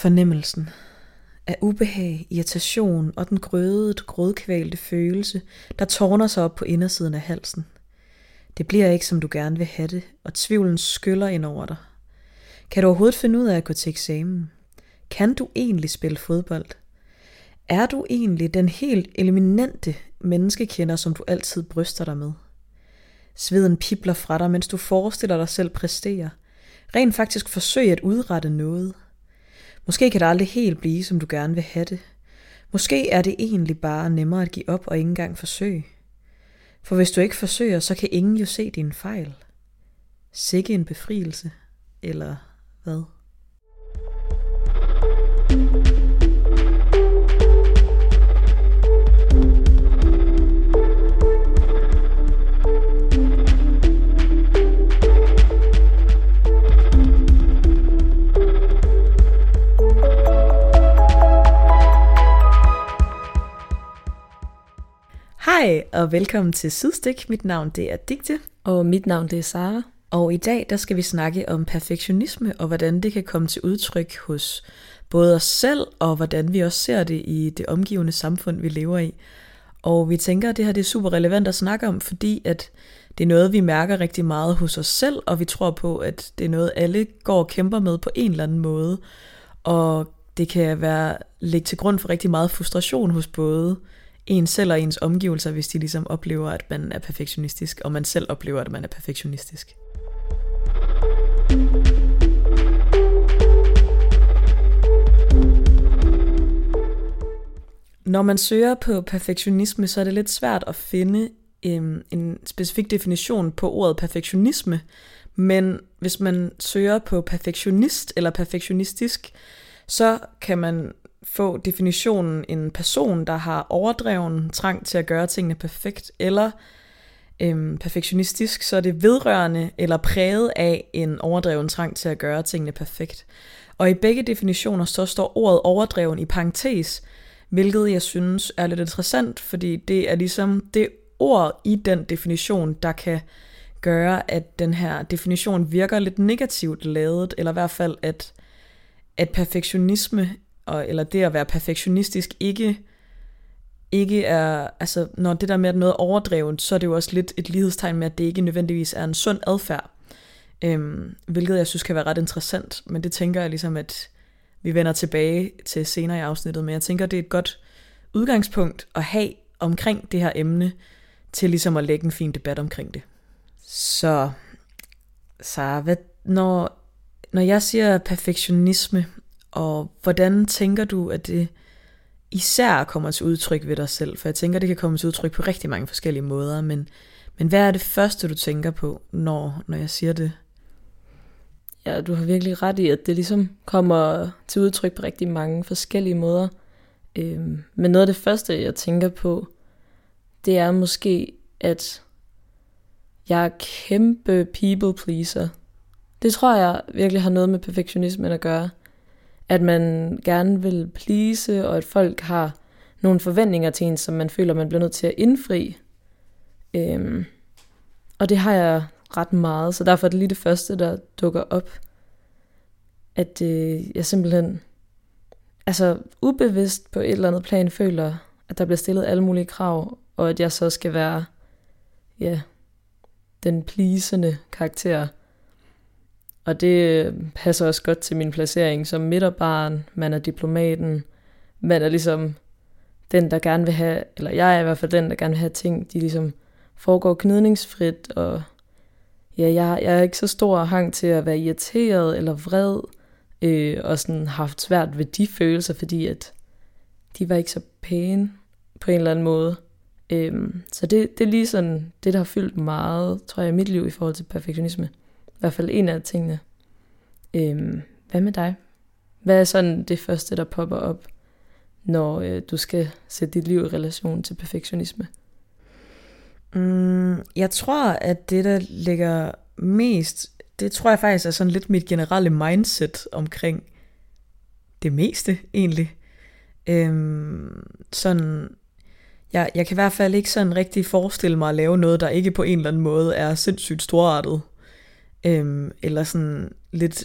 Fornemmelsen af ubehag, irritation og den grødet, grådkvalte følelse, der tårner sig op på indersiden af halsen. Det bliver ikke, som du gerne vil have det, og tvivlen skyller ind over dig. Kan du overhovedet finde ud af at gå til eksamen? Kan du egentlig spille fodbold? Er du egentlig den helt eliminante menneskekender, som du altid bryster dig med? Sveden pipler fra dig, mens du forestiller dig selv præstere. Rent faktisk forsøg at udrette noget. Måske kan det aldrig helt blive, som du gerne vil have det. Måske er det egentlig bare nemmere at give op og ikke engang forsøge. For hvis du ikke forsøger, så kan ingen jo se dine fejl. Sikke en befrielse, eller hvad? Hej og velkommen til Sydstik. Mit navn det er Digte. Og mit navn det er Sara. Og i dag der skal vi snakke om perfektionisme og hvordan det kan komme til udtryk hos både os selv og hvordan vi også ser det i det omgivende samfund, vi lever i. Og vi tænker, at det her det er super relevant at snakke om, fordi at det er noget, vi mærker rigtig meget hos os selv, og vi tror på, at det er noget, alle går og kæmper med på en eller anden måde. Og det kan være ligge til grund for rigtig meget frustration hos både en selv og ens omgivelser, hvis de ligesom oplever, at man er perfektionistisk, og man selv oplever, at man er perfektionistisk. Når man søger på perfektionisme, så er det lidt svært at finde øhm, en specifik definition på ordet perfektionisme, men hvis man søger på perfektionist eller perfektionistisk, så kan man få definitionen en person, der har overdreven trang til at gøre tingene perfekt, eller øhm, perfektionistisk, så er det vedrørende eller præget af en overdreven trang til at gøre tingene perfekt. Og i begge definitioner så står ordet overdreven i parentes, hvilket jeg synes er lidt interessant, fordi det er ligesom det ord i den definition, der kan gøre, at den her definition virker lidt negativt lavet, eller i hvert fald, at, at perfektionisme og, eller det at være perfektionistisk ikke, ikke er, altså når det der med at noget er overdrevet, så er det jo også lidt et lighedstegn med, at det ikke nødvendigvis er en sund adfærd. Øhm, hvilket jeg synes kan være ret interessant, men det tænker jeg ligesom, at vi vender tilbage til senere i afsnittet, men jeg tænker, det er et godt udgangspunkt at have omkring det her emne, til ligesom at lægge en fin debat omkring det. Så, så hvad, når, når jeg siger perfektionisme, og hvordan tænker du, at det især kommer til udtryk ved dig selv? For jeg tænker, det kan komme til udtryk på rigtig mange forskellige måder, men, men hvad er det første, du tænker på, når, når jeg siger det? Ja, du har virkelig ret i, at det ligesom kommer til udtryk på rigtig mange forskellige måder. Øhm, men noget af det første, jeg tænker på, det er måske, at jeg er kæmpe people pleaser. Det tror jeg virkelig har noget med perfektionismen at gøre at man gerne vil please, og at folk har nogle forventninger til en, som man føler, man bliver nødt til at indfri. Øhm, og det har jeg ret meget, så derfor er det lige det første, der dukker op. At øh, jeg simpelthen, altså ubevidst på et eller andet plan, føler, at der bliver stillet alle mulige krav, og at jeg så skal være, ja, den plisende karakter. Og det øh, passer også godt til min placering som midterbarn. Man er diplomaten. Man er ligesom den, der gerne vil have, eller jeg er i hvert fald den, der gerne vil have ting, de ligesom foregår knidningsfrit, og ja, jeg, jeg er ikke så stor hang til at være irriteret eller vred, øh, og sådan haft svært ved de følelser, fordi at de var ikke så pæne på en eller anden måde. Øhm, så det, det er lige sådan det, der har fyldt meget, tror jeg, i mit liv i forhold til perfektionisme. I hvert fald en af tingene. Øhm, hvad med dig? Hvad er sådan det første, der popper op, når øh, du skal sætte dit liv i relation til perfektionisme? Mm, jeg tror, at det, der ligger mest, det tror jeg faktisk er sådan lidt mit generelle mindset omkring det meste, egentlig. Øhm, sådan, jeg, jeg kan i hvert fald ikke sådan rigtig forestille mig at lave noget, der ikke på en eller anden måde er sindssygt storartet. Øhm, eller sådan lidt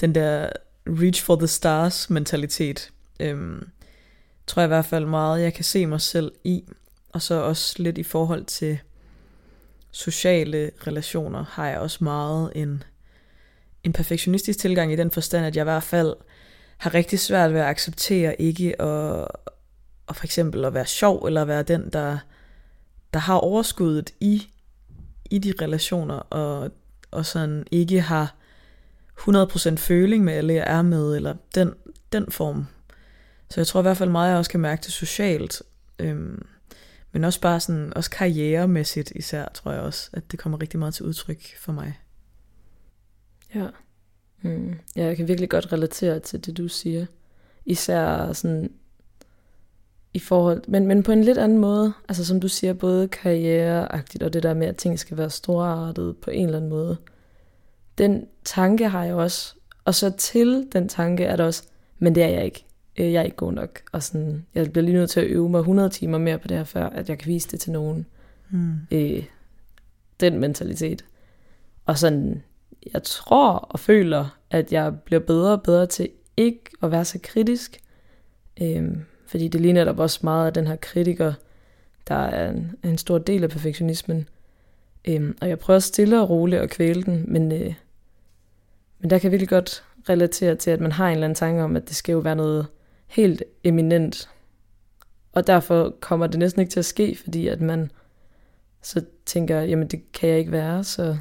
den der reach for the stars mentalitet. Øhm, tror jeg i hvert fald meget, jeg kan se mig selv i. Og så også lidt i forhold til sociale relationer, har jeg også meget en, en perfektionistisk tilgang i den forstand, at jeg i hvert fald har rigtig svært ved at acceptere ikke at, og for eksempel at være sjov, eller være den, der, der har overskuddet i, i de relationer, og, og sådan ikke har 100% føling med alle, jeg er med, eller den, den form. Så jeg tror i hvert fald meget, jeg også kan mærke det socialt. Øhm, men også bare sådan, også karrieremæssigt især, tror jeg også, at det kommer rigtig meget til udtryk for mig. Ja. Mm. Ja, jeg kan virkelig godt relatere til det, du siger. Især sådan i forhold, men, men på en lidt anden måde. Altså som du siger, både karriereagtigt og det der med, at ting skal være storartet på en eller anden måde. Den tanke har jeg også. Og så til den tanke er der også, men det er jeg ikke. Øh, jeg er ikke god nok. Og sådan, jeg bliver lige nødt til at øve mig 100 timer mere på det her, før at jeg kan vise det til nogen. Mm. Øh, den mentalitet. Og sådan, jeg tror og føler, at jeg bliver bedre og bedre til ikke at være så kritisk. Øhm, fordi det ligner netop også meget af den her kritiker, der er en, en stor del af perfektionismen. Øhm, og jeg prøver stille og roligt at kvæle den, men, øh, men der kan jeg virkelig godt relatere til, at man har en eller anden tanke om, at det skal jo være noget helt eminent. Og derfor kommer det næsten ikke til at ske, fordi at man så tænker, jamen det kan jeg ikke være, så,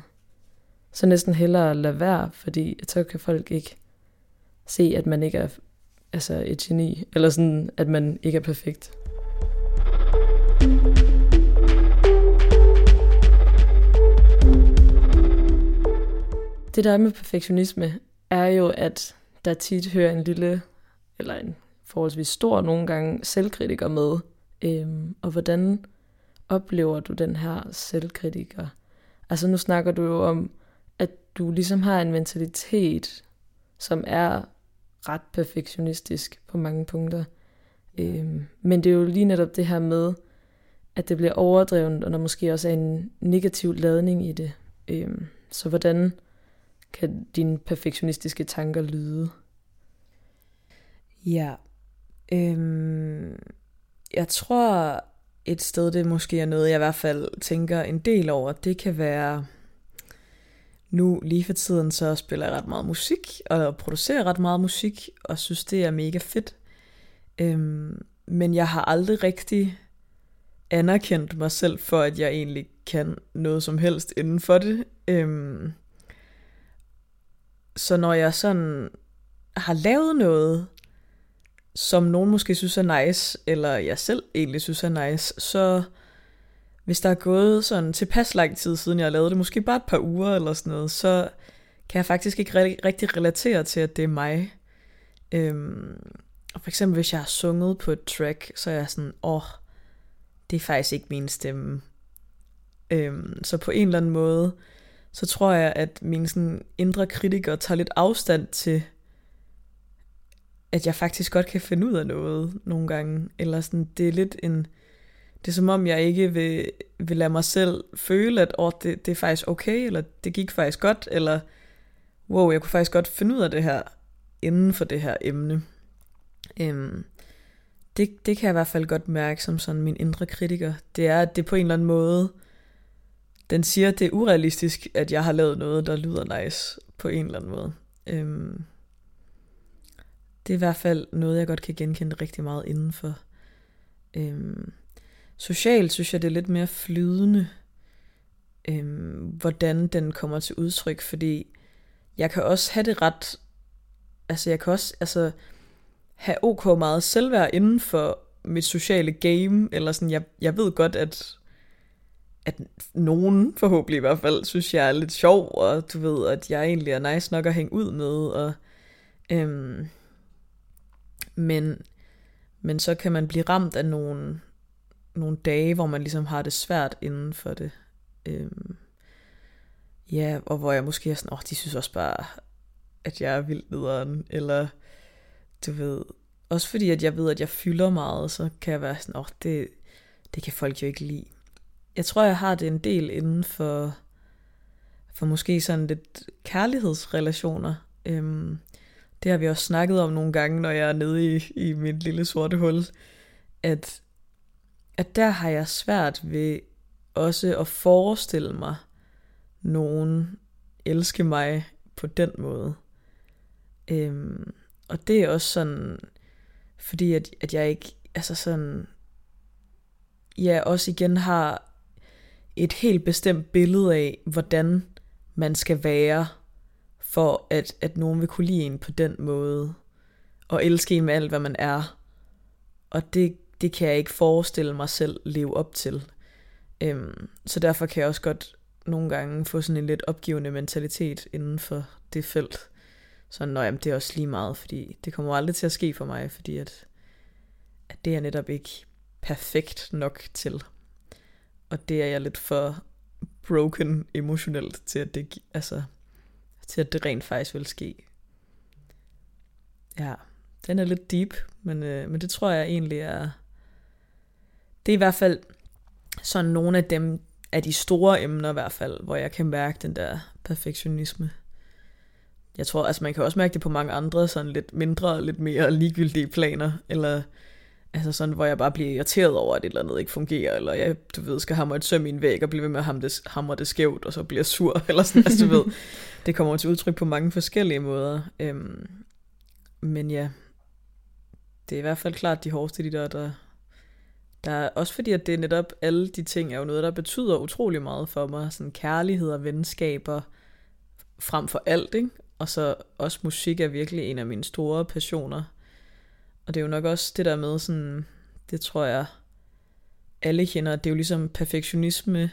så næsten hellere lade være, fordi så kan folk ikke se, at man ikke er altså et geni, eller sådan, at man ikke er perfekt. Det der med perfektionisme er jo, at der tit hører en lille, eller en forholdsvis stor nogle gange, selvkritiker med. Øhm, og hvordan oplever du den her selvkritiker? Altså nu snakker du jo om, at du ligesom har en mentalitet, som er ret perfektionistisk på mange punkter. Øhm, men det er jo lige netop det her med, at det bliver overdrevet, og der måske også er en negativ ladning i det. Øhm, så hvordan kan dine perfektionistiske tanker lyde? Ja, øhm, jeg tror et sted, det måske er noget, jeg i hvert fald tænker en del over, det kan være nu lige for tiden så spiller jeg ret meget musik, og producerer ret meget musik, og synes det er mega fedt. Øhm, men jeg har aldrig rigtig anerkendt mig selv for, at jeg egentlig kan noget som helst inden for det. Øhm, så når jeg sådan har lavet noget, som nogen måske synes er nice, eller jeg selv egentlig synes er nice, så hvis der er gået sådan tilpas lang tid siden jeg har lavet det, måske bare et par uger eller sådan noget, så kan jeg faktisk ikke rigtig relatere til, at det er mig. Øhm, og for eksempel hvis jeg har sunget på et track, så er jeg sådan, åh, oh, det er faktisk ikke min stemme. Øhm, så på en eller anden måde, så tror jeg, at mine sådan indre kritikere tager lidt afstand til, at jeg faktisk godt kan finde ud af noget nogle gange. Eller sådan, det er lidt en det er som om, jeg ikke vil, vil lade mig selv føle, at oh, det, det er faktisk okay, eller det gik faktisk godt, eller wow, jeg kunne faktisk godt finde ud af det her inden for det her emne. Øhm, det, det kan jeg i hvert fald godt mærke som sådan min indre kritiker. Det er, at det på en eller anden måde, den siger, at det er urealistisk, at jeg har lavet noget, der lyder nice på en eller anden måde. Øhm, det er i hvert fald noget, jeg godt kan genkende rigtig meget indenfor. Øhm, Socialt synes jeg, det er lidt mere flydende, øhm, hvordan den kommer til udtryk, fordi jeg kan også have det ret, altså jeg kan også altså, have ok meget selvværd inden for mit sociale game, eller sådan, jeg, jeg ved godt, at at nogen forhåbentlig i hvert fald synes, jeg er lidt sjov, og du ved, at jeg egentlig er nice nok at hænge ud med, og øhm, men, men så kan man blive ramt af nogle, nogle dage, hvor man ligesom har det svært inden for det. Øhm, ja, og hvor jeg måske er sådan, åh, oh, de synes også bare, at jeg er vildt nederen, eller du ved, også fordi at jeg ved, at jeg fylder meget, så kan jeg være sådan, åh, oh, det, det kan folk jo ikke lide. Jeg tror, jeg har det en del inden for, for måske sådan lidt kærlighedsrelationer. Øhm, det har vi også snakket om nogle gange, når jeg er nede i, i mit lille sorte hul, at, at der har jeg svært ved også at forestille mig nogen elske mig på den måde. Øhm, og det er også sådan, fordi at, at jeg ikke, altså sådan, jeg også igen har et helt bestemt billede af, hvordan man skal være, for at, at nogen vil kunne lide en på den måde, og elske en med alt, hvad man er. Og det, det kan jeg ikke forestille mig selv leve op til. Øhm, så derfor kan jeg også godt nogle gange få sådan en lidt opgivende mentalitet inden for det felt. Så nå, jamen, det er også lige meget, fordi det kommer aldrig til at ske for mig, fordi at, at det er netop ikke perfekt nok til. Og det er jeg lidt for broken emotionelt til, at det, altså, til at det rent faktisk vil ske. Ja, den er lidt deep, men, øh, men det tror jeg egentlig er... Det er i hvert fald sådan nogle af dem, af de store emner i hvert fald, hvor jeg kan mærke den der perfektionisme. Jeg tror, altså man kan også mærke det på mange andre, sådan lidt mindre, lidt mere ligegyldige planer, eller altså sådan, hvor jeg bare bliver irriteret over, at et eller andet ikke fungerer, eller jeg, du ved, skal hamre et søm i en væg, og blive ved med at hamre det, hamre det skævt, og så bliver sur, eller sådan, altså du ved, det kommer til udtryk på mange forskellige måder. Øhm, men ja, det er i hvert fald klart de hårdeste, de der, der, der er også fordi, at det er netop alle de ting er jo noget, der betyder utrolig meget for mig. Sådan kærlighed og venskaber frem for alt, ikke? Og så også musik er virkelig en af mine store passioner. Og det er jo nok også det der med sådan, det tror jeg, alle kender, det er jo ligesom perfektionisme,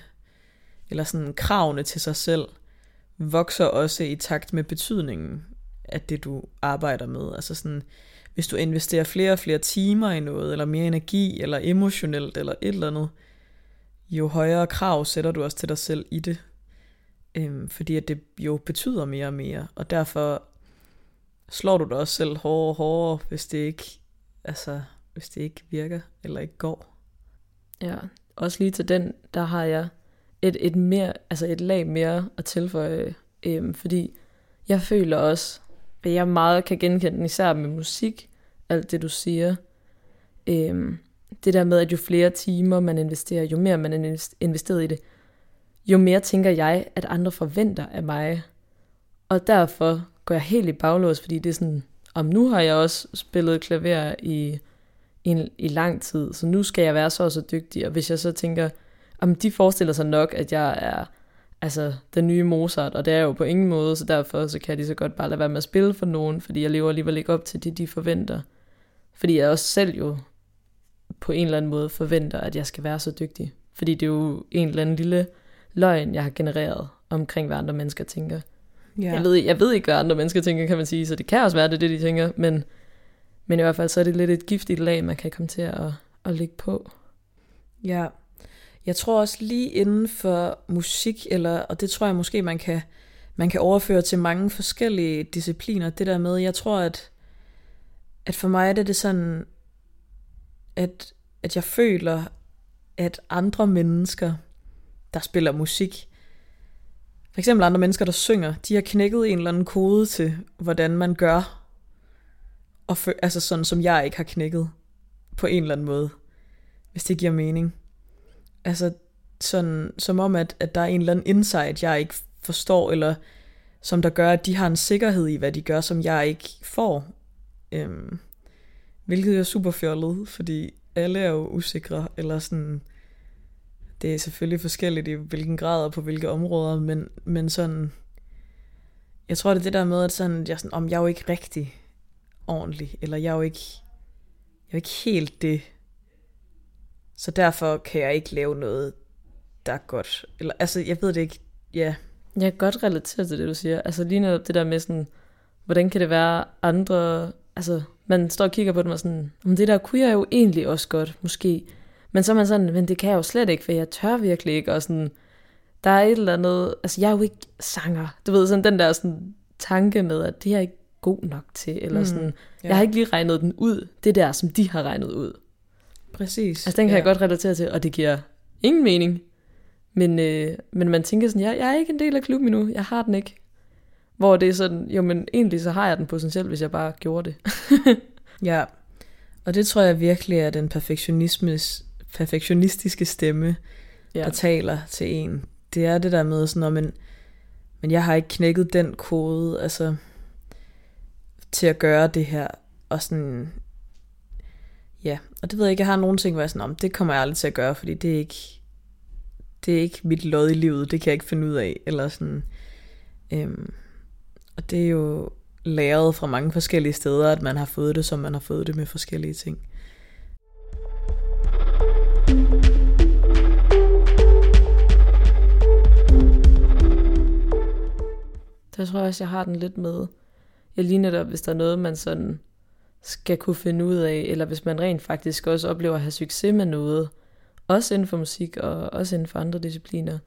eller sådan kravene til sig selv, vokser også i takt med betydningen af det, du arbejder med. Altså sådan, hvis du investerer flere og flere timer i noget, eller mere energi, eller emotionelt, eller et eller andet, jo højere krav sætter du også til dig selv i det. Øhm, fordi at det jo betyder mere og mere, og derfor slår du dig også selv hårdere og hårdere, hvis det ikke, altså, hvis det ikke virker, eller ikke går. Ja, også lige til den, der har jeg et, et, mere, altså et lag mere at tilføje, øhm, fordi jeg føler også, jeg meget kan genkende, især med musik, alt det du siger. Øhm, det der med, at jo flere timer man investerer, jo mere man er investeret i det, jo mere tænker jeg, at andre forventer af mig. Og derfor går jeg helt i baglås, fordi det er sådan, om nu har jeg også spillet klaver i, i, i lang tid, så nu skal jeg være så og så dygtig. Og hvis jeg så tænker, om de forestiller sig nok, at jeg er altså den nye Mozart, og det er jo på ingen måde, så derfor så kan de så godt bare lade være med at spille for nogen, fordi jeg lever alligevel ikke op til det, de forventer. Fordi jeg også selv jo på en eller anden måde forventer, at jeg skal være så dygtig. Fordi det er jo en eller anden lille løgn, jeg har genereret omkring, hvad andre mennesker tænker. Ja. Jeg, ved, jeg ved ikke, hvad andre mennesker tænker, kan man sige, så det kan også være, det det, de tænker, men, men i hvert fald så er det lidt et giftigt lag, man kan komme til at, at ligge på. Ja, jeg tror også lige inden for musik, eller, og det tror jeg måske, man kan, man kan overføre til mange forskellige discipliner, det der med, jeg tror, at, at for mig er det, det sådan, at, at jeg føler, at andre mennesker, der spiller musik, for eksempel andre mennesker, der synger, de har knækket en eller anden kode til, hvordan man gør, og for, altså sådan, som jeg ikke har knækket, på en eller anden måde, hvis det giver mening. Altså sådan, som om, at, at der er en eller anden insight, jeg ikke forstår, eller som der gør, at de har en sikkerhed i, hvad de gør, som jeg ikke får. Øhm, hvilket er super fjollet, fordi alle er jo usikre, eller sådan, det er selvfølgelig forskelligt i hvilken grad og på hvilke områder, men, men sådan, jeg tror det er det der med, at sådan, jeg, sådan, om jeg er jo ikke rigtig ordentlig, eller jeg er jo ikke, jeg er jo ikke helt det, så derfor kan jeg ikke lave noget, der er godt. Eller, altså, jeg ved det ikke. Ja. Jeg kan godt relatere til det, du siger. Altså lige netop det der med sådan, hvordan kan det være andre... Altså, man står og kigger på dem og sådan, om det der kunne jeg jo egentlig også godt, måske. Men så er man sådan, men det kan jeg jo slet ikke, for jeg tør virkelig ikke. Og sådan, der er et eller andet... Altså, jeg er jo ikke sanger. Du ved, sådan den der sådan, tanke med, at det er jeg ikke god nok til. Eller mm, sådan, ja. jeg har ikke lige regnet den ud. Det der, som de har regnet ud. Præcis. Altså den kan ja. jeg godt relatere til, og det giver ingen mening. Men, øh, men man tænker sådan, jeg, jeg er ikke en del af klubben endnu, jeg har den ikke. Hvor det er sådan, jo men egentlig så har jeg den potentielt, hvis jeg bare gjorde det. Ja, og det tror jeg virkelig er den perfektionismes, perfektionistiske stemme, ja. der taler til en. Det er det der med sådan, at men, men jeg har ikke knækket den kode, altså til at gøre det her, og sådan, ja, og det ved jeg ikke, jeg har nogle ting, hvor jeg sådan, om det kommer jeg aldrig til at gøre, fordi det er ikke, det er ikke mit lod i livet, det kan jeg ikke finde ud af, eller sådan, øhm, og det er jo læret fra mange forskellige steder, at man har fået det, som man har fået det med forskellige ting. Der tror jeg også, jeg har den lidt med. Jeg lige netop, hvis der er noget, man sådan skal kunne finde ud af, eller hvis man rent faktisk også oplever at have succes med noget, også inden for musik og også inden for andre discipliner,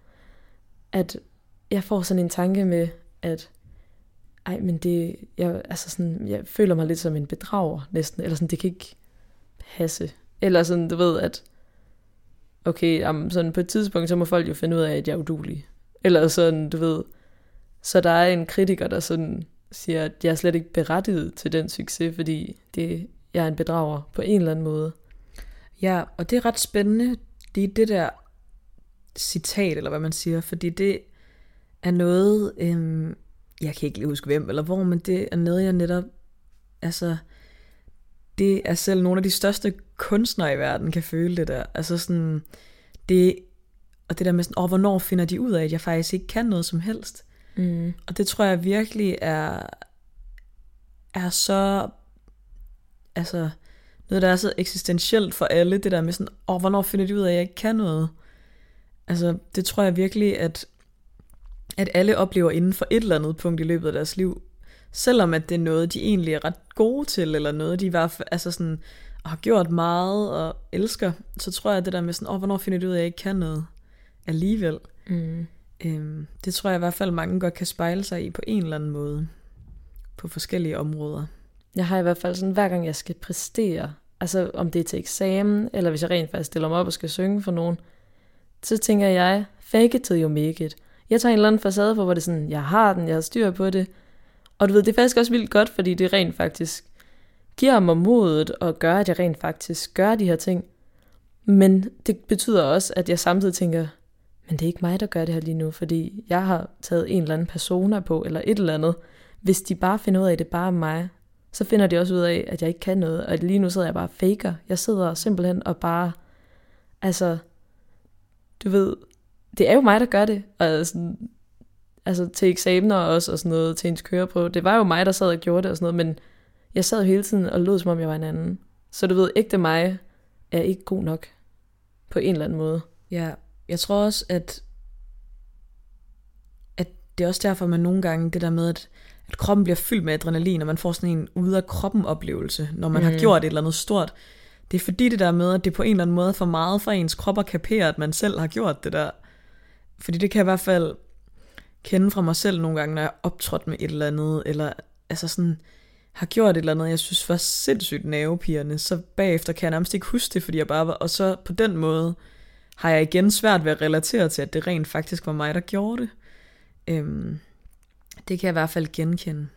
at jeg får sådan en tanke med, at ej, men det, jeg, altså sådan, jeg føler mig lidt som en bedrager næsten, eller sådan, det kan ikke passe. Eller sådan, du ved, at okay, jamen, sådan på et tidspunkt, så må folk jo finde ud af, at jeg er udulig. Eller sådan, du ved, så der er en kritiker, der sådan siger, at jeg er slet ikke berettiget til den succes, fordi det, jeg er en bedrager på en eller anden måde. Ja, og det er ret spændende, det er det der citat, eller hvad man siger, fordi det er noget, øhm, jeg kan ikke lige huske hvem eller hvor, men det er noget, jeg netop, altså, det er selv nogle af de største kunstnere i verden kan føle det der. Altså sådan, det, og det der med sådan, åh, hvornår finder de ud af, at jeg faktisk ikke kan noget som helst? Mm. Og det tror jeg virkelig er, er så, altså, noget, der er så eksistentielt for alle, det der med sådan, åh, hvornår finder de ud af, at jeg ikke kan noget? Altså, det tror jeg virkelig, at at alle oplever inden for et eller andet punkt i løbet af deres liv, selvom at det er noget, de egentlig er ret gode til, eller noget, de var, altså sådan, har gjort meget og elsker, så tror jeg, at det der med sådan, åh, oh, hvornår finder du ud af, at jeg ikke kan noget alligevel? Mm. Øhm, det tror jeg i hvert fald, mange godt kan spejle sig i på en eller anden måde, på forskellige områder. Jeg har i hvert fald sådan, hver gang jeg skal præstere, altså om det er til eksamen, eller hvis jeg rent faktisk stiller mig op og skal synge for nogen, så tænker jeg, fake it till you make it. Jeg tager en eller anden facade for, hvor det er sådan, jeg har den, jeg har styr på det. Og du ved, det er faktisk også vildt godt, fordi det rent faktisk giver mig modet og gør, at jeg rent faktisk gør de her ting. Men det betyder også, at jeg samtidig tænker, men det er ikke mig, der gør det her lige nu, fordi jeg har taget en eller anden persona på, eller et eller andet. Hvis de bare finder ud af, at det bare er mig, så finder de også ud af, at jeg ikke kan noget, og lige nu sidder jeg bare faker. Jeg sidder simpelthen og bare, altså, du ved, det er jo mig, der gør det. Og sådan, altså til eksamener også, og sådan noget, til ens køreprøve. Det var jo mig, der sad og gjorde det og sådan noget, men jeg sad hele tiden og lød, som om jeg var en anden. Så du ved, ægte mig er ikke god nok på en eller anden måde. Ja, jeg tror også, at, at det er også derfor, man nogle gange, det der med, at, at kroppen bliver fyldt med adrenalin, og man får sådan en ude af kroppen oplevelse, når man mm. har gjort et eller andet stort. Det er fordi det der med, at det på en eller anden måde er for meget for ens krop at kapere, at man selv har gjort det der. Fordi det kan jeg i hvert fald kende fra mig selv nogle gange, når jeg optrådt med et eller andet, eller altså sådan, har gjort et eller andet, jeg synes var sindssygt nervepirrende, så bagefter kan jeg nærmest ikke huske det, fordi jeg bare var, og så på den måde har jeg igen svært ved at relatere til, at det rent faktisk var mig, der gjorde det. Øhm, det kan jeg i hvert fald genkende.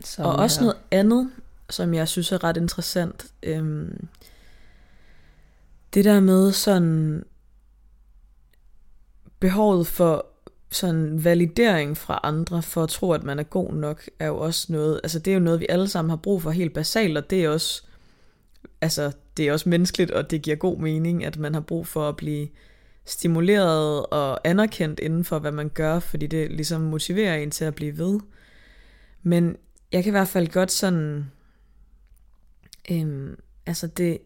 Sådan og også her. noget andet, som jeg synes er ret interessant. Øhm, det der med sådan behovet for sådan validering fra andre for at tro, at man er god nok, er jo også noget, altså det er jo noget, vi alle sammen har brug for helt basalt, og det er også, altså det er også menneskeligt, og det giver god mening, at man har brug for at blive stimuleret og anerkendt inden for, hvad man gør, fordi det ligesom motiverer en til at blive ved. Men jeg kan i hvert fald godt sådan, øhm, altså det,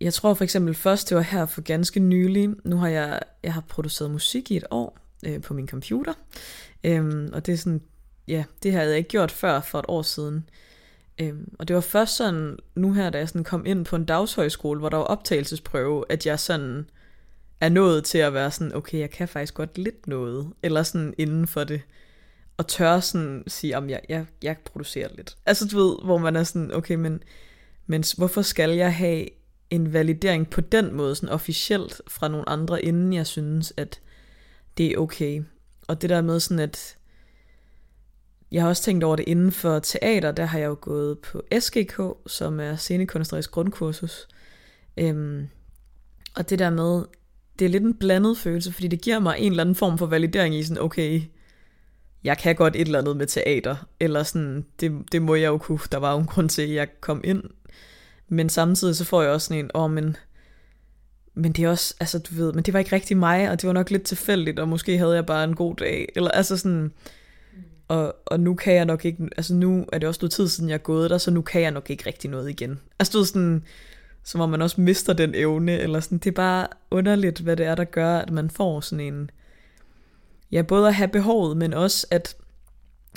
jeg tror for eksempel først, det var her for ganske nylig. Nu har jeg, jeg har produceret musik i et år øh, på min computer. Øhm, og det er sådan, ja, det havde jeg ikke gjort før for et år siden. Øhm, og det var først sådan, nu her, da jeg sådan kom ind på en dagshøjskole, hvor der var optagelsesprøve, at jeg sådan er nået til at være sådan, okay, jeg kan faktisk godt lidt noget, eller sådan inden for det, og tør sådan sige, om jeg, jeg, jeg producerer lidt. Altså du ved, hvor man er sådan, okay, men, men hvorfor skal jeg have en validering på den måde, sådan officielt fra nogle andre, inden jeg synes, at det er okay. Og det der med sådan, at jeg har også tænkt over det inden for teater, der har jeg jo gået på SGK, som er scenekunstnerisk grundkursus. Øhm, og det der med, det er lidt en blandet følelse, fordi det giver mig en eller anden form for validering i sådan, okay, jeg kan godt et eller andet med teater, eller sådan, det, det må jeg jo kunne, der var jo en grund til, at jeg kom ind. Men samtidig så får jeg også sådan en, åh, oh, men, men det er også, altså du ved, men det var ikke rigtig mig, og det var nok lidt tilfældigt, og måske havde jeg bare en god dag, eller altså sådan, og, og nu kan jeg nok ikke, altså nu er det også noget tid siden jeg er gået der, så nu kan jeg nok ikke rigtig noget igen. Altså du er sådan, som om man også mister den evne, eller sådan, det er bare underligt, hvad det er, der gør, at man får sådan en, ja, både at have behovet, men også at,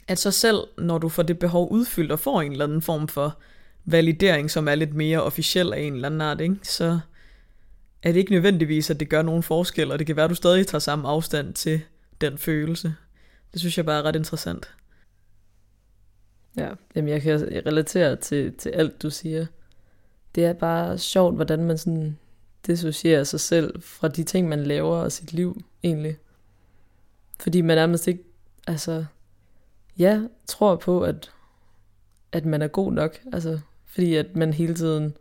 at så selv, når du får det behov udfyldt, og får en eller anden form for validering, som er lidt mere officiel af en eller anden art, ikke? så er det ikke nødvendigvis, at det gør nogen forskel, og det kan være, at du stadig tager samme afstand til den følelse. Det synes jeg bare er ret interessant. Ja, jamen jeg kan relatere til, til alt, du siger. Det er bare sjovt, hvordan man sådan dissocierer sig selv fra de ting, man laver og sit liv egentlig. Fordi man nærmest ikke, altså, ja, tror på, at, at man er god nok. Altså, fordi at man hele tiden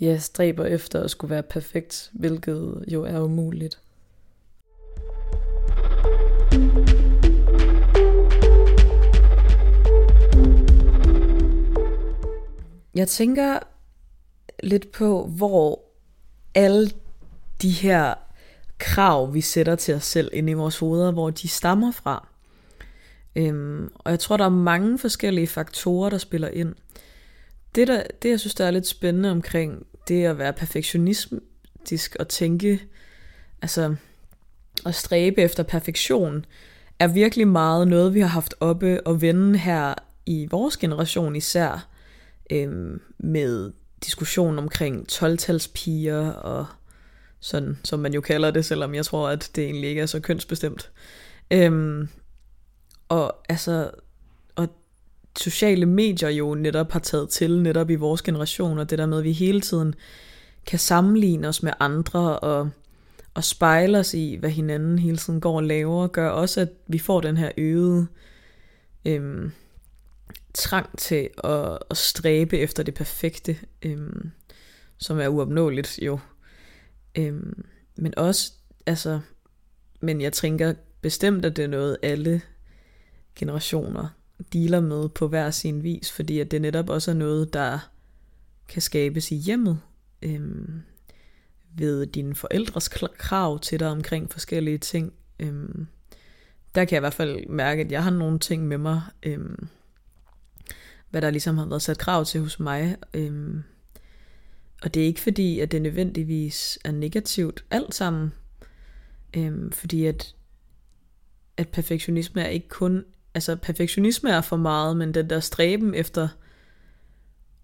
ja, stræber efter at skulle være perfekt, hvilket jo er umuligt. Jeg tænker lidt på, hvor alle de her krav, vi sætter til os selv inde i vores hoveder, hvor de stammer fra. Øhm, og jeg tror, der er mange forskellige faktorer, der spiller ind. Det, der, det, jeg synes, der er lidt spændende omkring det at være perfektionistisk og tænke, altså at stræbe efter perfektion, er virkelig meget noget, vi har haft oppe og vende her i vores generation især, øhm, med diskussion omkring 12-talspiger og sådan, som man jo kalder det, selvom jeg tror, at det egentlig ikke er så kønsbestemt. Øhm, og altså, og sociale medier jo netop har taget til, netop i vores generation, og det der med, at vi hele tiden kan sammenligne os med andre, og, og spejle os i, hvad hinanden hele tiden går og laver, gør også, at vi får den her øgede øhm, trang til at, at stræbe efter det perfekte, øhm, som er uopnåeligt jo. Øhm, men også, altså, men jeg tænker bestemt, at det er noget, alle generationer dealer med på hver sin vis, fordi at det netop også er noget, der kan skabes i hjemmet, øhm, ved dine forældres krav til dig omkring forskellige ting. Øhm, der kan jeg i hvert fald mærke, at jeg har nogle ting med mig, øhm, hvad der ligesom har været sat krav til hos mig. Øhm, og det er ikke fordi, at det nødvendigvis er negativt alt sammen. Øhm, fordi at, at perfektionisme er ikke kun, altså perfektionisme er for meget, men den der stræben efter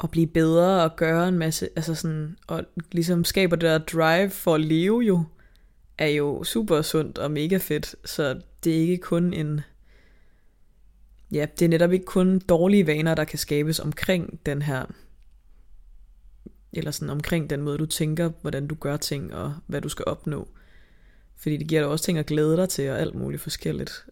at blive bedre og gøre en masse, altså sådan, og ligesom skaber det der drive for at leve jo, er jo super sundt og mega fedt, så det er ikke kun en, ja, det er netop ikke kun dårlige vaner, der kan skabes omkring den her, eller sådan omkring den måde, du tænker, hvordan du gør ting, og hvad du skal opnå. Fordi det giver dig også ting at glæde dig til, og alt muligt forskelligt.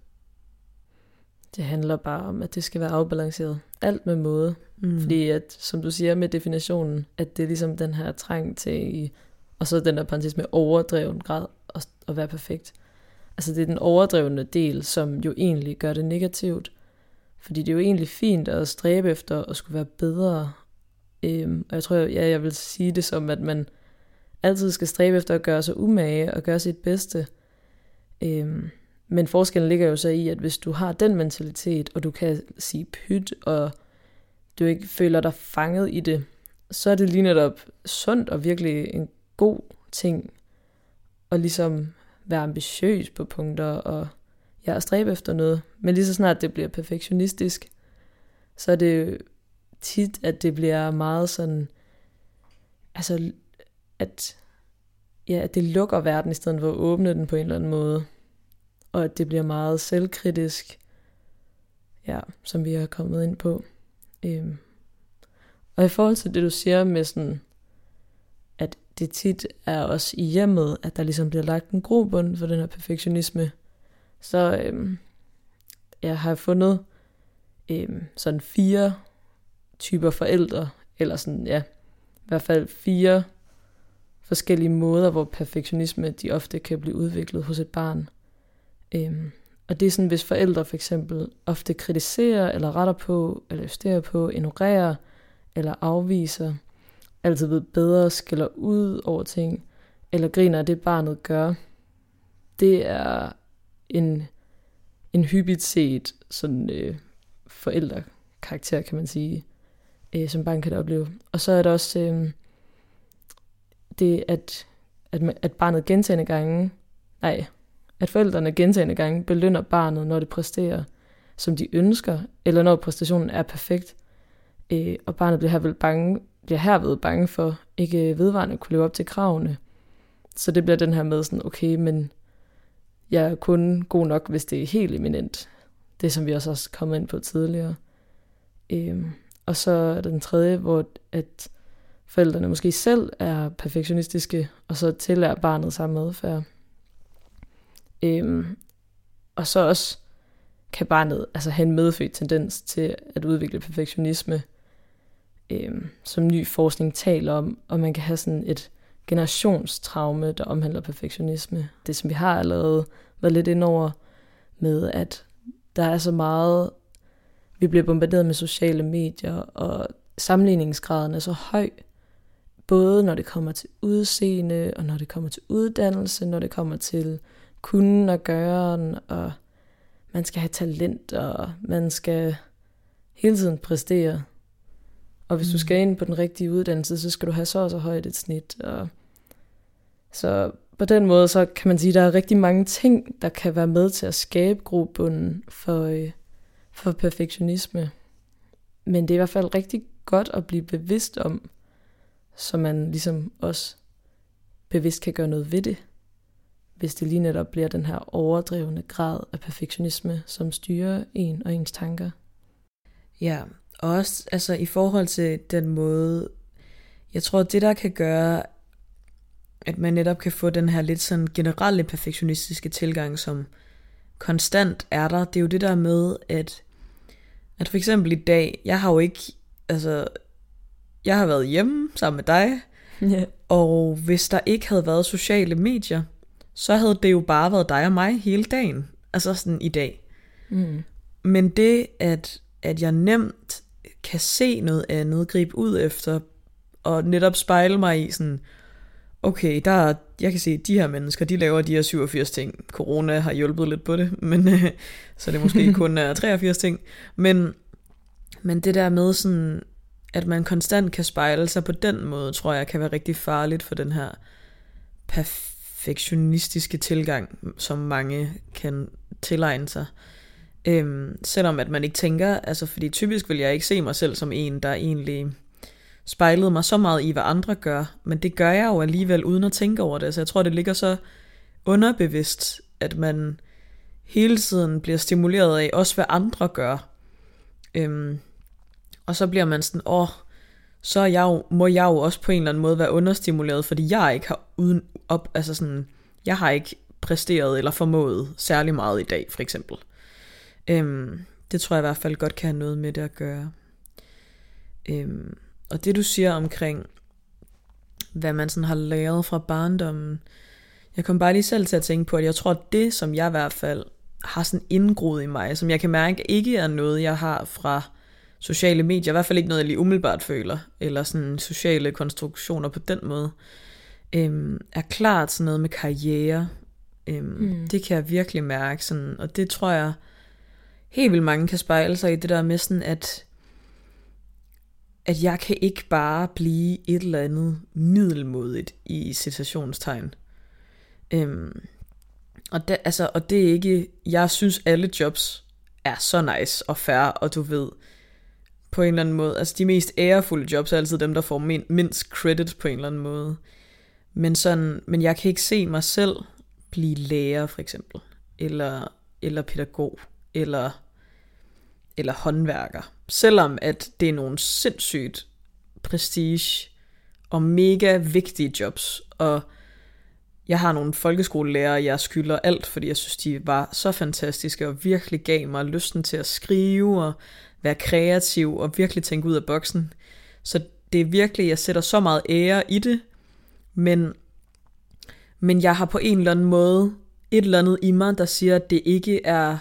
Det handler bare om, at det skal være afbalanceret. Alt med måde. Mm. Fordi at, som du siger med definitionen, at det er ligesom den her trang til, og så den der parentes med overdreven grad at, at være perfekt. Altså det er den overdrevne del, som jo egentlig gør det negativt. Fordi det er jo egentlig fint at stræbe efter at skulle være bedre. Øhm, og jeg tror, ja, jeg vil sige det som, at man altid skal stræbe efter at gøre sig umage og gøre sit bedste. Øhm, men forskellen ligger jo så i, at hvis du har den mentalitet, og du kan sige pyt, og du ikke føler dig fanget i det, så er det lige netop sundt og virkelig en god ting at ligesom være ambitiøs på punkter og ja, stræbe efter noget. Men lige så snart det bliver perfektionistisk, så er det tit, at det bliver meget sådan, altså, at, ja, at det lukker verden, i stedet for at åbne den på en eller anden måde. Og at det bliver meget selvkritisk, ja, som vi har kommet ind på. Øhm. Og i forhold til det, du siger med sådan, at det tit er også i hjemmet, at der ligesom bliver lagt en grobund for den her perfektionisme, så øhm, jeg har fundet øhm, sådan fire typer forældre, eller sådan, ja, i hvert fald fire forskellige måder, hvor perfektionisme de ofte kan blive udviklet hos et barn. Øhm, og det er sådan, hvis forældre for eksempel ofte kritiserer, eller retter på, eller justerer på, ignorerer, eller afviser, altid ved bedre, skiller ud over ting, eller griner af det barnet gør, det er en, en hyppigt set sådan øh, forældrekarakter, kan man sige, øh, som barn kan opleve. Og så er der også øh, det, at, at, at barnet gentagende gange, nej, at forældrene gentagende gange belønner barnet, når det præsterer, som de ønsker, eller når præstationen er perfekt. Øh, og barnet bliver herved bange, bliver herved bange for ikke vedvarende at kunne leve op til kravene. Så det bliver den her med sådan, okay, men jeg er kun god nok, hvis det er helt eminent. Det som vi også har kommet ind på tidligere. Øhm, og så er der den tredje, hvor at forældrene måske selv er perfektionistiske, og så tillærer barnet samme adfærd. Øhm, og så også kan barnet altså have en medfødt tendens til at udvikle perfektionisme, øhm, som ny forskning taler om, og man kan have sådan et generationstraume, der omhandler perfektionisme. Det, som vi har allerede været lidt ind over med, at der er så meget, vi bliver bombarderet med sociale medier, og sammenligningsgraden er så høj, både når det kommer til udseende, og når det kommer til uddannelse, når det kommer til kunden og gøren, og man skal have talent, og man skal hele tiden præstere. Og hvis mm. du skal ind på den rigtige uddannelse, så skal du have så og så højt et snit. Og så på den måde, så kan man sige, at der er rigtig mange ting, der kan være med til at skabe grobunden for, øh, for perfektionisme. Men det er i hvert fald rigtig godt at blive bevidst om, så man ligesom også bevidst kan gøre noget ved det, hvis det lige netop bliver den her overdrevne grad af perfektionisme, som styrer en og ens tanker. Ja, og også altså, i forhold til den måde, jeg tror, det der kan gøre, at man netop kan få den her lidt sådan generelle perfektionistiske tilgang, som konstant er der, det er jo det der med, at, at for eksempel i dag, jeg har jo ikke, altså, jeg har været hjemme sammen med dig, yeah. og hvis der ikke havde været sociale medier, så havde det jo bare været dig og mig hele dagen, altså sådan i dag. Mm. Men det, at, at jeg nemt kan se noget andet, gribe ud efter, og netop spejle mig i sådan, okay, der er, jeg kan se, at de her mennesker, de laver de her 87 ting. Corona har hjulpet lidt på det, men øh, så det måske kun øh, er 83 ting. Men, men det der med sådan, at man konstant kan spejle sig på den måde, tror jeg kan være rigtig farligt for den her perfektionistiske tilgang, som mange kan tilegne sig. Øhm, selvom at man ikke tænker, altså fordi typisk vil jeg ikke se mig selv som en, der egentlig spejlede mig så meget i, hvad andre gør, men det gør jeg jo alligevel uden at tænke over det. Så jeg tror, det ligger så underbevidst, at man hele tiden bliver stimuleret af også, hvad andre gør. Øhm, og så bliver man sådan, åh, så jeg jo, må jeg jo også på en eller anden måde være understimuleret, fordi jeg ikke har uden op, altså sådan, jeg har ikke præsteret eller formået særlig meget i dag, for eksempel. Øhm, det tror jeg i hvert fald godt kan have noget med det at gøre. Øhm, og det du siger omkring, hvad man sådan har læret fra barndommen, jeg kom bare lige selv til at tænke på, at jeg tror, at det, som jeg i hvert fald har sådan indgroet i mig, som jeg kan mærke ikke er noget, jeg har fra sociale medier, i hvert fald ikke noget, jeg lige umiddelbart føler, eller sådan sociale konstruktioner på den måde, øhm, er klart sådan noget med karriere. Øhm, mm. Det kan jeg virkelig mærke, sådan, og det tror jeg helt vildt mange kan spejle sig i det der med sådan, at at jeg kan ikke bare blive et eller andet middelmodigt i citationstegn. Øhm, og, det, altså, og det er ikke, jeg synes alle jobs er så nice og fair, og du ved, på en eller anden måde, altså de mest ærefulde jobs er altid dem, der får min, mindst credit på en eller anden måde. Men, sådan, men jeg kan ikke se mig selv blive lærer, for eksempel, eller, eller pædagog, eller eller håndværker. Selvom at det er nogle sindssygt prestige og mega vigtige jobs. Og jeg har nogle folkeskolelærer, jeg skylder alt, fordi jeg synes, de var så fantastiske og virkelig gav mig lysten til at skrive og være kreativ og virkelig tænke ud af boksen. Så det er virkelig, jeg sætter så meget ære i det, men, men jeg har på en eller anden måde et eller andet i mig, der siger, at det ikke er,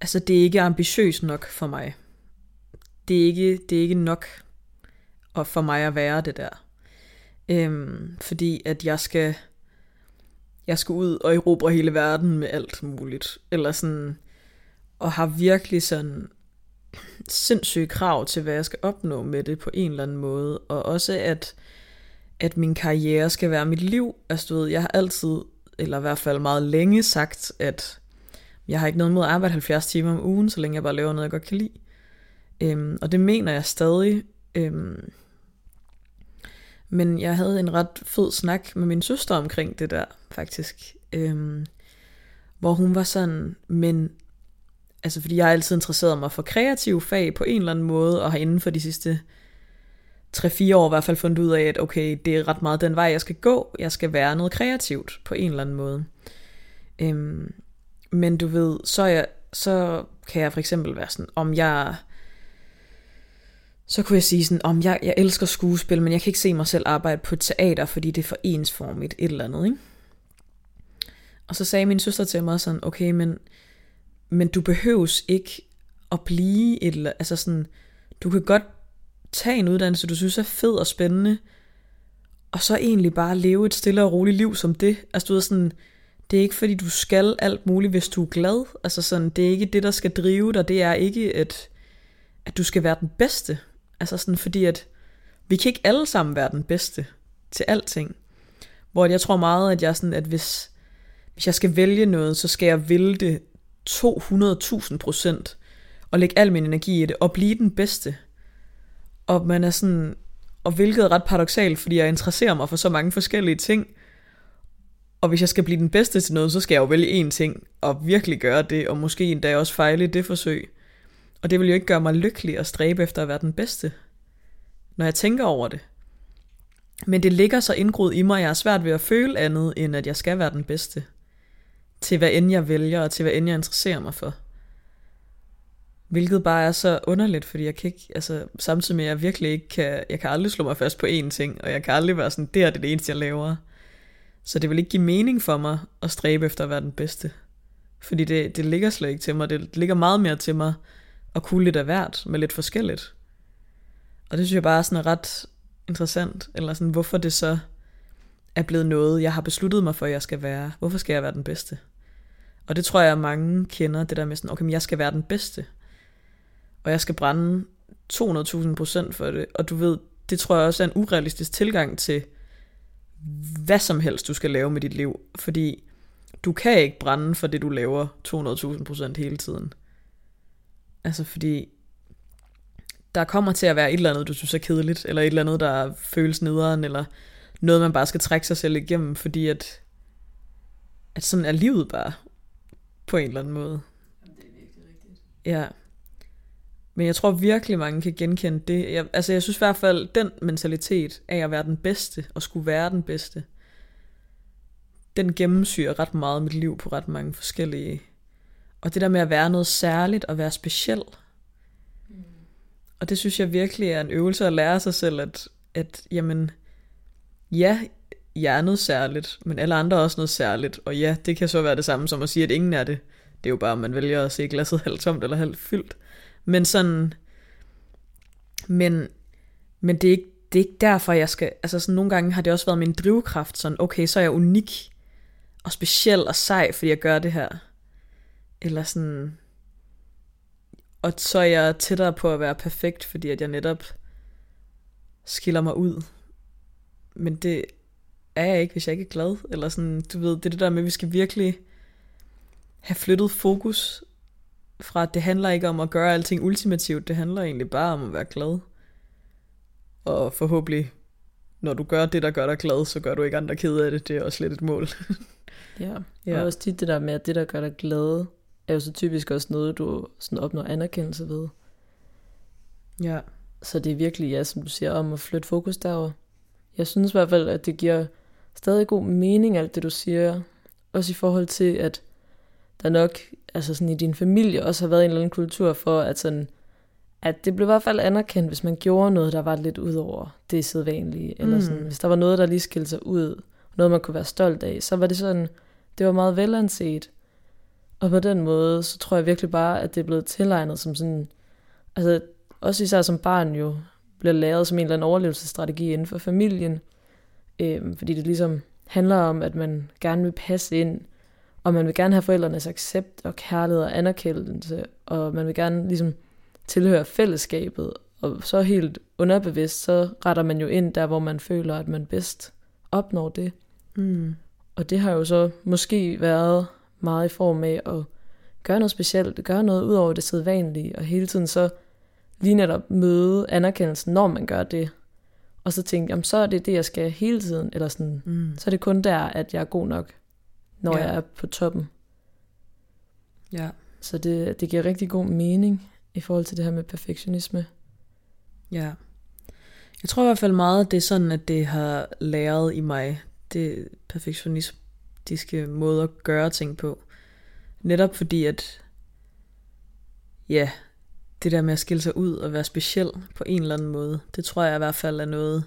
altså det er ikke ambitiøst nok for mig. Det er ikke, det er ikke nok og for mig at være det der. Øhm, fordi at jeg skal, jeg skal ud og erobre hele verden med alt muligt. Eller sådan, og har virkelig sådan sindssyge krav til, hvad jeg skal opnå med det på en eller anden måde. Og også at, at min karriere skal være mit liv. Altså, du ved, jeg har altid, eller i hvert fald meget længe sagt, at jeg har ikke noget mod at arbejde 70 timer om ugen, så længe jeg bare laver noget, jeg godt kan lide. Øhm, og det mener jeg stadig. Øhm, men jeg havde en ret fed snak med min søster omkring det der, faktisk. Øhm, hvor hun var sådan, men altså fordi jeg har altid interesseret mig for kreative fag på en eller anden måde, og har inden for de sidste 3-4 år i hvert fald fundet ud af, at okay, det er ret meget den vej, jeg skal gå. Jeg skal være noget kreativt på en eller anden måde. Øhm, men du ved, så, jeg, så kan jeg for eksempel være sådan, om jeg så kunne jeg sige sådan, om jeg, jeg elsker skuespil, men jeg kan ikke se mig selv arbejde på teater, fordi det er for ensformigt et eller andet, ikke? Og så sagde min søster til mig sådan, okay, men, men du behøves ikke at blive et eller altså sådan, du kan godt tage en uddannelse, du synes er fed og spændende, og så egentlig bare leve et stille og roligt liv som det. Altså du ved sådan, det er ikke fordi du skal alt muligt, hvis du er glad. Altså sådan, det er ikke det, der skal drive dig. Det er ikke, at, at du skal være den bedste. Altså sådan fordi, at vi kan ikke alle sammen være den bedste til alting. Hvor jeg tror meget, at jeg sådan, at hvis, hvis jeg skal vælge noget, så skal jeg vælge det 200.000 procent, og lægge al min energi i det, og blive den bedste. Og man er sådan, og hvilket er ret paradoxalt, fordi jeg interesserer mig for så mange forskellige ting, og hvis jeg skal blive den bedste til noget, så skal jeg jo vælge én ting, og virkelig gøre det, og måske endda også fejle det forsøg. Og det vil jo ikke gøre mig lykkelig at stræbe efter at være den bedste, når jeg tænker over det. Men det ligger så indgroet i mig, at jeg er svært ved at føle andet, end at jeg skal være den bedste. Til hvad end jeg vælger, og til hvad end jeg interesserer mig for. Hvilket bare er så underligt, fordi jeg kan ikke, altså samtidig med at jeg virkelig ikke kan, jeg kan aldrig slå mig fast på én ting, og jeg kan aldrig være sådan, det er det eneste, jeg laver. Så det vil ikke give mening for mig at stræbe efter at være den bedste. Fordi det, det ligger slet ikke til mig, det ligger meget mere til mig at kunne lidt af hvert med lidt forskelligt. Og det synes jeg bare er sådan ret interessant, eller sådan, hvorfor det så er blevet noget, jeg har besluttet mig for, at jeg skal være. Hvorfor skal jeg være den bedste? Og det tror jeg, at mange kender, det der med sådan, okay, men jeg skal være den bedste. Og jeg skal brænde 200.000 procent for det. Og du ved, det tror jeg også er en urealistisk tilgang til, hvad som helst du skal lave med dit liv. Fordi du kan ikke brænde for det, du laver 200.000 procent hele tiden. Altså fordi der kommer til at være et eller andet, du synes er kedeligt, eller et eller andet, der føles nederen, eller noget, man bare skal trække sig selv igennem, fordi at, at sådan er livet bare, på en eller anden måde. Jamen, det er virkelig rigtigt. Ja. Men jeg tror virkelig, mange kan genkende det. Jeg, altså jeg synes i hvert fald, den mentalitet af at være den bedste, og skulle være den bedste, den gennemsyrer ret meget mit liv på ret mange forskellige og det der med at være noget særligt og være speciel. Og det synes jeg virkelig er en øvelse at lære sig selv, at, at jamen, ja, jeg er noget særligt, men alle andre er også noget særligt. Og ja, det kan så være det samme som at sige, at ingen er det. Det er jo bare, at man vælger at se glasset halvt tomt eller halvt fyldt. Men sådan, men, men det er ikke, det er ikke derfor, jeg skal, altså sådan nogle gange har det også været min drivkraft, sådan, okay, så er jeg unik og speciel og sej, fordi jeg gør det her. Eller sådan... Og så er jeg tættere på at være perfekt, fordi at jeg netop skiller mig ud. Men det er jeg ikke, hvis jeg ikke er glad. Eller sådan, du ved, det er det der med, at vi skal virkelig have flyttet fokus fra, at det handler ikke om at gøre alting ultimativt. Det handler egentlig bare om at være glad. Og forhåbentlig, når du gør det, der gør dig glad, så gør du ikke andre ked af det. Det er også lidt et mål. ja, ja. og også tit det der med, at det, der gør dig glad, er jo så typisk også noget, du sådan opnår anerkendelse ved. Ja. Så det er virkelig, ja, som du siger, om at flytte fokus derover. Jeg synes i hvert fald, at det giver stadig god mening, alt det du siger. Også i forhold til, at der nok, altså sådan i din familie, også har været en eller anden kultur for, at sådan, at det blev i hvert fald anerkendt, hvis man gjorde noget, der var lidt ud over det sædvanlige. Eller Mm. sådan, hvis der var noget, der lige skilte sig ud, noget man kunne være stolt af, så var det sådan, det var meget velanset. Og på den måde, så tror jeg virkelig bare, at det er blevet tilegnet som sådan, altså også især som barn jo, bliver læret som en eller anden overlevelsesstrategi inden for familien. Øhm, fordi det ligesom handler om, at man gerne vil passe ind, og man vil gerne have forældrenes accept og kærlighed og anerkendelse, og man vil gerne ligesom tilhøre fællesskabet, og så helt underbevidst, så retter man jo ind der, hvor man føler, at man bedst opnår det. Mm. Og det har jo så måske været meget i form af at gøre noget specielt, gøre noget ud over det sædvanlige, og hele tiden så lige netop møde anerkendelsen, når man gør det. Og så tænke, jamen så er det det, jeg skal hele tiden, eller sådan, Mm. så er det kun der, at jeg er god nok, når Ja. jeg er på toppen. Ja. Så det, det giver rigtig god mening i forhold til det her med perfektionisme. Ja. Jeg tror i hvert fald meget, det er sådan, at det har læret i mig, det perfektionistiske måde at gøre ting på. Netop fordi, at ja, det der med at skille sig ud og være speciel på en eller anden måde, det tror jeg i hvert fald er noget,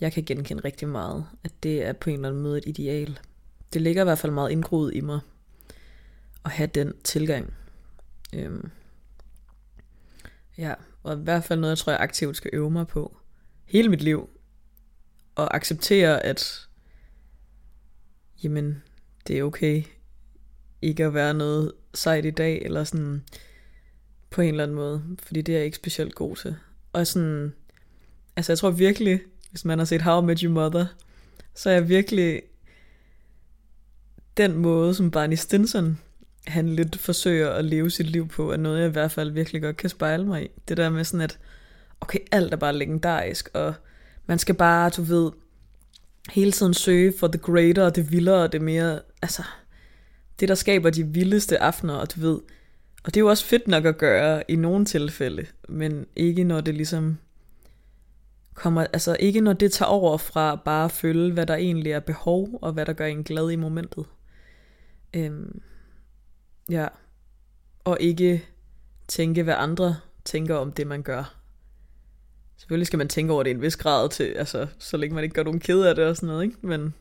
jeg kan genkende rigtig meget. At det er på en eller anden måde et ideal. Det ligger i hvert fald meget indgroet i mig at have den tilgang. Øhm. Ja, og i hvert fald noget, jeg tror, jeg aktivt skal øve mig på hele mit liv. Og acceptere, at jamen, det er okay ikke at være noget sejt i dag, eller sådan på en eller anden måde, fordi det er jeg ikke specielt god til. Og sådan, altså jeg tror virkelig, hvis man har set How I Met Your Mother, så er jeg virkelig den måde, som Barney Stinson han lidt forsøger at leve sit liv på, er noget, jeg i hvert fald virkelig godt kan spejle mig i. Det der med sådan, at okay, alt er bare legendarisk, og man skal bare, du ved, hele tiden søge for det greater, det vildere, det mere, altså, det der skaber de vildeste aftener, og du ved, og det er jo også fedt nok at gøre i nogle tilfælde, men ikke når det ligesom kommer, altså ikke når det tager over fra bare at føle, hvad der egentlig er behov, og hvad der gør en glad i momentet. Øhm, ja, og ikke tænke, hvad andre tænker om det, man gør. Selvfølgelig skal man tænke over det i en vis grad, til, altså, så længe man ikke gør nogen ked af det og sådan noget, ikke? Men,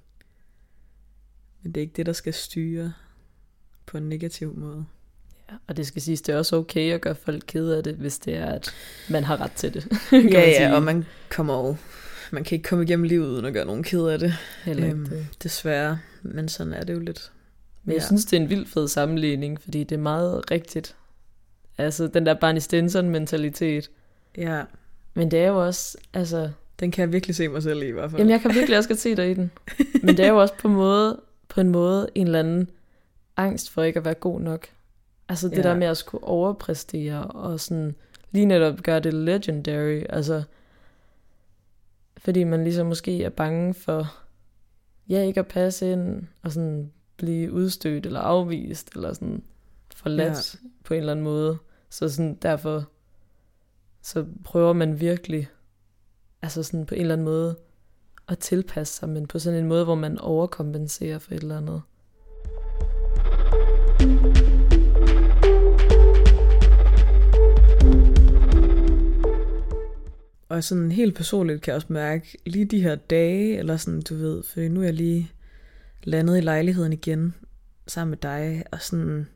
men det er ikke det, der skal styre på en negativ måde. Ja, og det skal siges, det er også okay at gøre folk kede af det, hvis det er, at man har ret til det. Ja, ja, og man kommer jo, man kan ikke komme igennem livet uden at gøre nogen ked af det, Heller ikke øhm, det. desværre. Men sådan er det jo lidt. Men jeg Ja. synes, det er en vild fed sammenligning, fordi det er meget rigtigt. Altså, den der Barney Stinson-mentalitet. Ja, Men det er jo også, altså... den kan jeg virkelig se mig selv i i hvert fald. Jamen, jeg kan virkelig også godt se dig i den. Men det er jo også på, måde, på en måde en eller anden angst for ikke at være god nok. Altså det Ja. der med at skulle overpræstere og sådan lige netop gøre det legendary. Altså, fordi man ligesom måske er bange for, ja, ikke at passe ind og sådan blive udstødt eller afvist eller sådan forladt ja. på en eller anden måde. Så sådan derfor, så prøver man virkelig, altså sådan på en eller anden måde, at tilpasse sig, men på sådan en måde, hvor man overkompenserer for et eller andet. Og sådan helt personligt kan jeg også mærke, lige de her dage, eller sådan, du ved, for nu er jeg lige landet i lejligheden igen, sammen med dig, og sådan,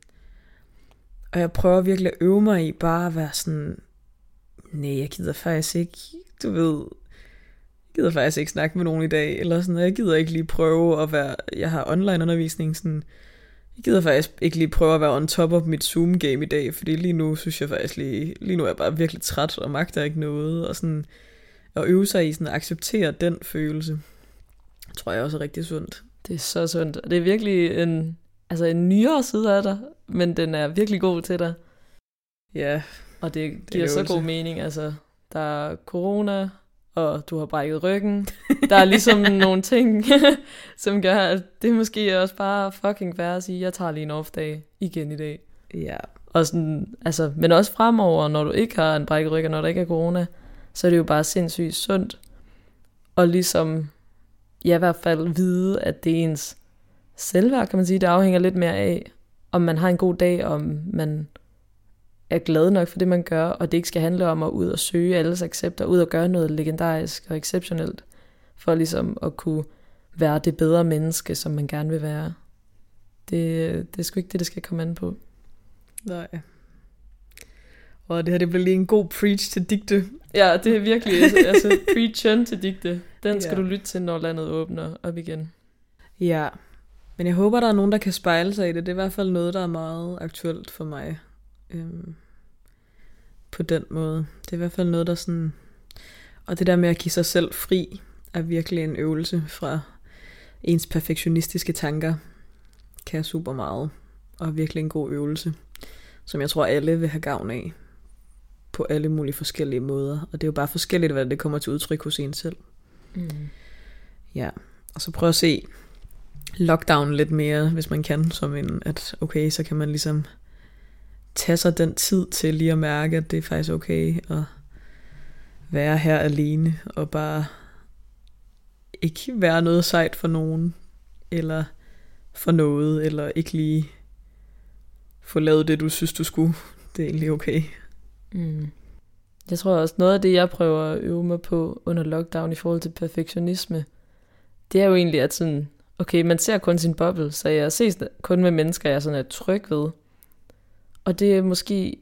og jeg prøver virkelig at øve mig i bare at være sådan, nej, jeg gider faktisk ikke, du ved, jeg gider faktisk ikke snakke med nogen i dag, eller sådan, og jeg gider ikke lige prøve at være, jeg har online undervisning, sådan, jeg gider faktisk ikke lige prøve at være on top of mit Zoom-game i dag, fordi lige nu synes jeg faktisk lige, lige nu er jeg bare virkelig træt og magter ikke noget, og sådan at øve sig i sådan at acceptere den følelse, tror jeg også er rigtig sundt. Det er så sundt. Og det er virkelig en, altså en nyere side af dig, men den er virkelig god til dig. Ja, Og det giver så øvelse. god mening. Altså, der er corona, og du har brækket ryggen. Der er ligesom nogle ting, som gør, at det måske også bare fucking værd at sige, jeg tager lige en off-dag igen i dag. ja, Og sådan, altså, men også fremover, når du ikke har en brækket ryg, og når der ikke er corona, så er det jo bare sindssygt sundt. Og ligesom, ja, i hvert fald vide, at det er ens selvværd, kan man sige. Det afhænger lidt mere af, om man har en god dag, om man er glad nok for det, man gør, og det ikke skal handle om at ud og søge alles accepter, ud og gøre noget legendarisk og exceptionelt, for ligesom at kunne være det bedre menneske, som man gerne vil være. Det, det er sgu ikke det, det skal komme an på. Nej. Og det her, det bliver lige en god preach til digte. Ja, det er virkelig, altså, altså preach til digte. Den skal ja. du lytte til, når landet åbner op igen. Ja, men jeg håber, der er nogen, der kan spejle sig i det. Det er i hvert fald noget, der er meget aktuelt for mig. Øhm, på den måde. Det er i hvert fald noget, der sådan... Og det der med at give sig selv fri, er virkelig en øvelse fra ens perfektionistiske tanker. Kan super meget. Og virkelig en god øvelse, som jeg tror, alle vil have gavn af. På alle mulige forskellige måder. Og det er jo bare forskelligt, hvad det kommer til udtryk hos en selv. Mm. Ja, og så prøv at se lockdown lidt mere, hvis man kan, som en, at okay, så kan man ligesom tage sig den tid til lige at mærke, at det er faktisk okay at være her alene, og bare ikke være noget sejt for nogen, eller for noget, eller ikke lige få lavet det, du synes, du skulle. Det er egentlig okay. Mm. Jeg tror også, noget af det, jeg prøver at øve mig på under lockdown i forhold til perfektionisme, det er jo egentlig, at sådan, okay, man ser kun sin boble, så jeg ses kun med mennesker, jeg sådan er tryg ved. Og det er måske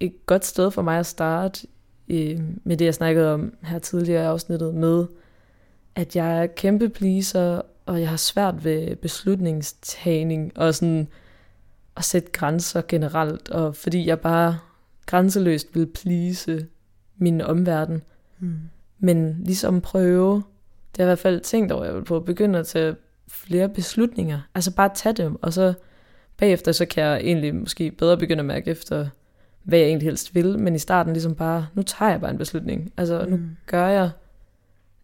et godt sted for mig at starte øh, med det, jeg snakkede om her tidligere i afsnittet, med at jeg er kæmpe pleaser, og jeg har svært ved beslutningstagning, og sådan at sætte grænser generelt, og fordi jeg bare grænseløst vil please min omverden. Mm. Men ligesom prøve, det har jeg i hvert fald tænkt over, jeg vil prøve at begynde at tage flere beslutninger. Altså bare tage dem, og så bagefter, så kan jeg egentlig måske bedre begynde at mærke efter, hvad jeg egentlig helst vil. Men i starten ligesom bare, nu tager jeg bare en beslutning. Altså mm. nu gør jeg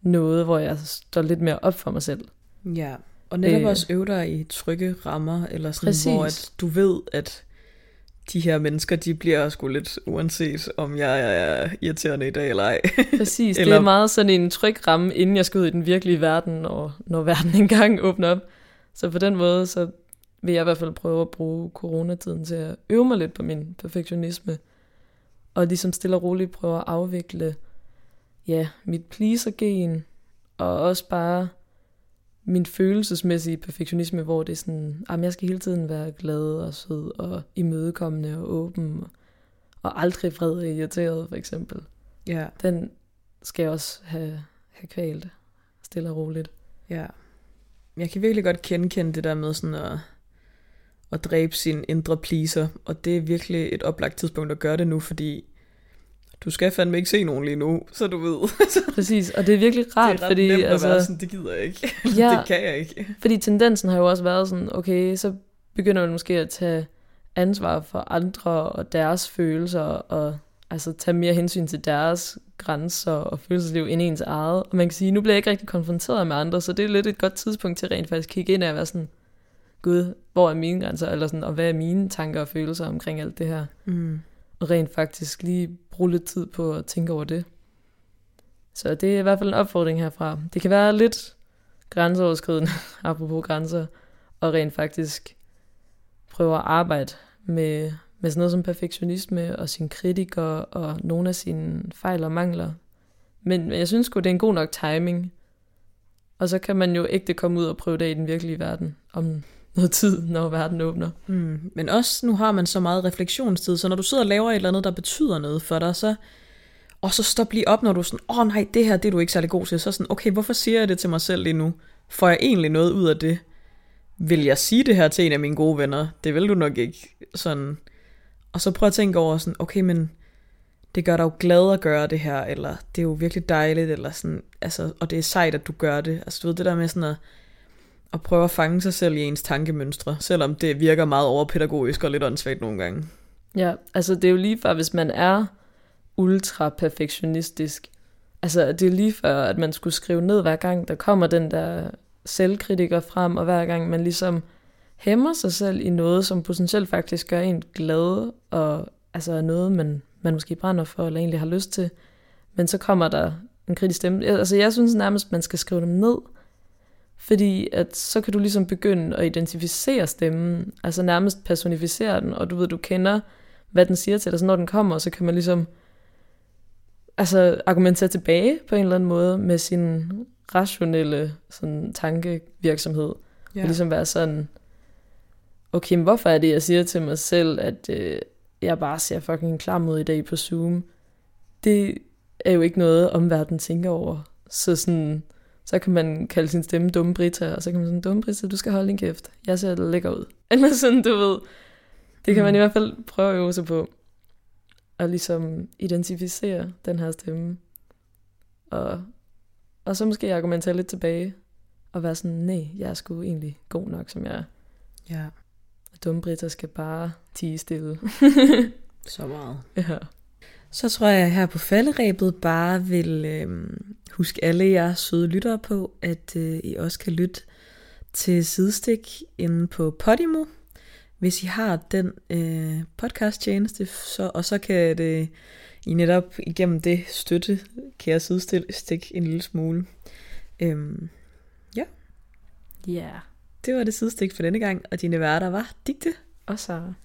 noget, hvor jeg står lidt mere op for mig selv. Ja, og netop øh, også øve dig i trygge rammer, eller sådan, præcis. hvor at du ved, at de her mennesker, de bliver sgu lidt uanset, om jeg er irriterende i dag eller ej. Præcis, eller... det er meget sådan en tryg ramme, inden jeg skal ud i den virkelige verden, og når verden engang åbner op. Så på den måde, så vil jeg i hvert fald prøve at bruge coronatiden til at øve mig lidt på min perfektionisme. Og ligesom stille og roligt prøve at afvikle ja, mit pleaser-gen, og også bare min følelsesmæssige perfektionisme, hvor det er sådan, at jeg skal hele tiden være glad og sød og imødekommende og åben, og aldrig vred og irriteret, for eksempel. Ja. Den skal jeg også have, have kvalt, stille og roligt. Ja. Jeg kan virkelig godt kende det der med sådan at, at dræbe sin indre pleaser, og det er virkelig et oplagt tidspunkt at gøre det nu, fordi du skal fandme ikke se nogen lige nu, så du ved. Præcis, og det er virkelig rart, det er fordi... Nemt altså, at være sådan, det gider jeg ikke. Ja, det kan jeg ikke. Fordi tendensen har jo også været sådan, okay, så begynder man måske at tage ansvar for andre og deres følelser, og altså tage mere hensyn til deres grænser og følelsesliv end ens eget. Og man kan sige, nu bliver jeg ikke rigtig konfronteret med andre, så det er lidt et godt tidspunkt til rent faktisk kigge ind og være sådan, gud, hvor er mine grænser, eller sådan, og hvad er mine tanker og følelser omkring alt det her. Mm rent faktisk lige bruge lidt tid på at tænke over det. Så det er i hvert fald en opfordring herfra. Det kan være lidt grænseoverskridende, apropos grænser, og rent faktisk prøve at arbejde med, med sådan noget som perfektionisme og sin kritiker og nogle af sine fejl og mangler. Men jeg synes godt det er en god nok timing. Og så kan man jo ægte komme ud og prøve det i den virkelige verden om noget tid, når verden åbner. Mm. Men også nu har man så meget refleksionstid, så når du sidder og laver et eller andet, der betyder noget for dig, så og så stop lige op, når du er sådan, åh oh, nej, det her, det er du ikke særlig god til. Så sådan, okay, hvorfor siger jeg det til mig selv lige nu? Får jeg egentlig noget ud af det? Vil jeg sige det her til en af mine gode venner? Det vil du nok ikke. Sådan. Og så prøv at tænke over sådan, okay, men det gør dig jo glad at gøre det her, eller det er jo virkelig dejligt, eller sådan, altså, og det er sejt, at du gør det. Altså du ved, det der med sådan at at prøve at fange sig selv i ens tankemønstre, selvom det virker meget overpædagogisk og lidt åndssvagt nogle gange. Ja, altså det er jo lige før, hvis man er ultra perfektionistisk, altså det er lige før, at man skulle skrive ned hver gang, der kommer den der selvkritiker frem, og hver gang man ligesom hæmmer sig selv i noget, som potentielt faktisk gør en glad, og altså noget, man, man måske brænder for, eller egentlig har lyst til, men så kommer der en kritisk stemme. Altså jeg synes nærmest, man skal skrive dem ned, fordi at så kan du ligesom begynde at identificere stemmen, altså nærmest personificere den, og du ved, du kender, hvad den siger til dig. Så når den kommer, så kan man ligesom altså, argumentere tilbage på en eller anden måde med sin rationelle sådan, tankevirksomhed. Ja. Og ligesom være sådan, okay, men hvorfor er det, jeg siger til mig selv, at øh, jeg bare ser fucking klar ud i dag på Zoom? Det er jo ikke noget, omverdenen tænker over. Så sådan, så kan man kalde sin stemme dumme Brita, og så kan man sådan, dumme Brita, du skal holde din kæft. Jeg ser det lækker ud. Eller sådan, du ved. Det kan man i hvert fald prøve at øve sig på. Og ligesom identificere den her stemme. Og, og så måske argumentere lidt tilbage. Og være sådan, nej, jeg er sgu egentlig god nok, som jeg er. Ja. Og dumme Brita skal bare tige stille. så meget. Ja. Så tror jeg her på falderæbet bare vil øh, huske alle jer søde lyttere på, at øh, I også kan lytte til Sidestik inde på Podimo, hvis I har den øh, podcast tjeneste, så, og så kan det I netop igennem det støtte kære sidestik en lille smule. Øhm, ja. Ja. Yeah. Det var det sidestik for denne gang, og dine værter var Digte og Sara. you